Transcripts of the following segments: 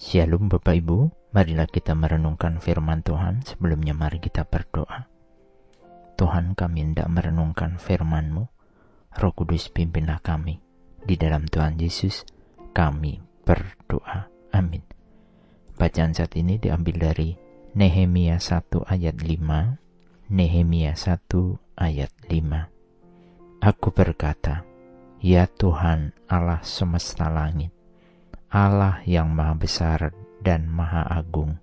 Shalom Bapak Ibu, marilah kita merenungkan firman Tuhan. Sebelumnya mari kita berdoa. Tuhan kami hendak merenungkan firman-Mu. Roh Kudus pimpinlah kami. Di dalam Tuhan Yesus kami berdoa. Amin. Bacaan saat ini diambil dari Nehemia 1 ayat 5. Nehemia 1 ayat 5. Aku berkata, Ya Tuhan Allah semesta langit, Allah yang Maha Besar dan Maha Agung,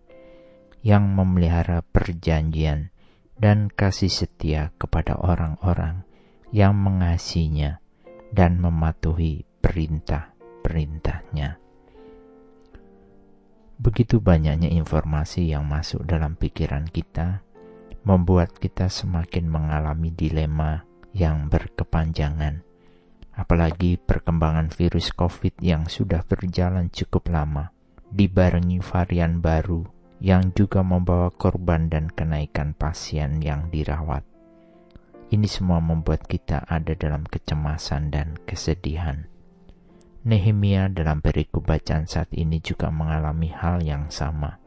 yang memelihara perjanjian dan kasih setia kepada orang-orang yang mengasihinya dan mematuhi perintah-perintahnya. Begitu banyaknya informasi yang masuk dalam pikiran kita, membuat kita semakin mengalami dilema yang berkepanjangan apalagi perkembangan virus COVID yang sudah berjalan cukup lama, dibarengi varian baru yang juga membawa korban dan kenaikan pasien yang dirawat. Ini semua membuat kita ada dalam kecemasan dan kesedihan. Nehemia dalam periku bacaan saat ini juga mengalami hal yang sama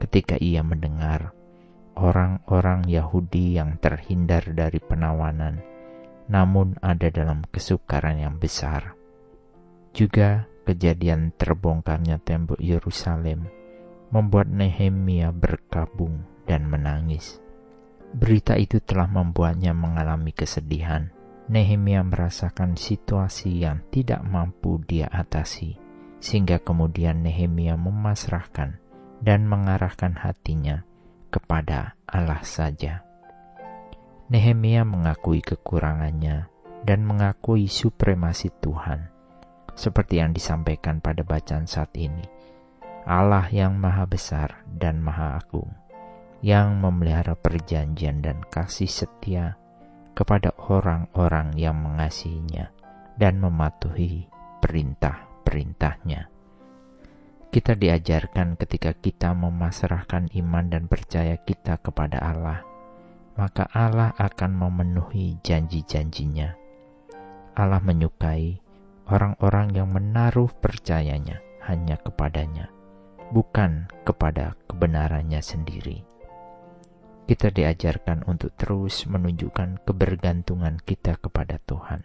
ketika ia mendengar orang-orang Yahudi yang terhindar dari penawanan namun ada dalam kesukaran yang besar. Juga kejadian terbongkarnya tembok Yerusalem membuat Nehemia berkabung dan menangis. Berita itu telah membuatnya mengalami kesedihan. Nehemia merasakan situasi yang tidak mampu dia atasi, sehingga kemudian Nehemia memasrahkan dan mengarahkan hatinya kepada Allah saja. Nehemia mengakui kekurangannya dan mengakui supremasi Tuhan, seperti yang disampaikan pada bacaan saat ini. Allah yang Maha Besar dan Maha Agung, yang memelihara perjanjian dan kasih setia kepada orang-orang yang mengasihinya dan mematuhi perintah-perintahnya. Kita diajarkan ketika kita memasrahkan iman dan percaya kita kepada Allah maka Allah akan memenuhi janji-janjinya. Allah menyukai orang-orang yang menaruh percayanya hanya kepadanya, bukan kepada kebenarannya sendiri. Kita diajarkan untuk terus menunjukkan kebergantungan kita kepada Tuhan.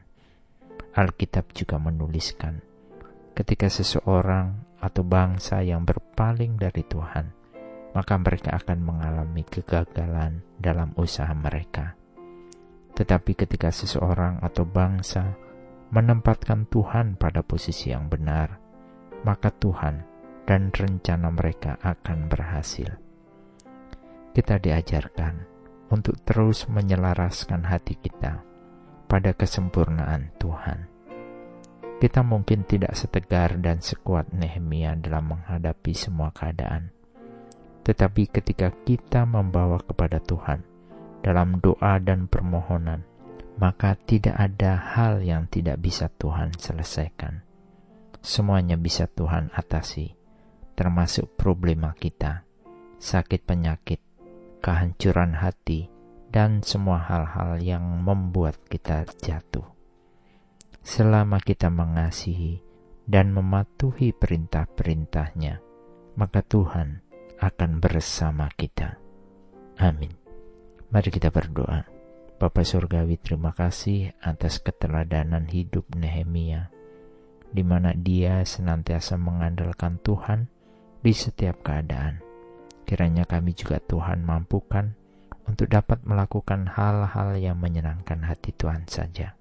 Alkitab juga menuliskan, ketika seseorang atau bangsa yang berpaling dari Tuhan, maka mereka akan mengalami kegagalan dalam usaha mereka. Tetapi ketika seseorang atau bangsa menempatkan Tuhan pada posisi yang benar, maka Tuhan dan rencana mereka akan berhasil. Kita diajarkan untuk terus menyelaraskan hati kita pada kesempurnaan Tuhan. Kita mungkin tidak setegar dan sekuat Nehemia dalam menghadapi semua keadaan, tetapi ketika kita membawa kepada Tuhan dalam doa dan permohonan, maka tidak ada hal yang tidak bisa Tuhan selesaikan. Semuanya bisa Tuhan atasi, termasuk problema kita, sakit penyakit, kehancuran hati, dan semua hal-hal yang membuat kita jatuh. Selama kita mengasihi dan mematuhi perintah-perintahnya, maka Tuhan akan bersama kita. Amin. Mari kita berdoa. Bapa Surgawi terima kasih atas keteladanan hidup Nehemia, di mana dia senantiasa mengandalkan Tuhan di setiap keadaan. Kiranya kami juga Tuhan mampukan untuk dapat melakukan hal-hal yang menyenangkan hati Tuhan saja.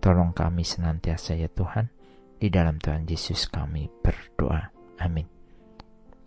Tolong kami senantiasa ya Tuhan, di dalam Tuhan Yesus kami berdoa. Amin.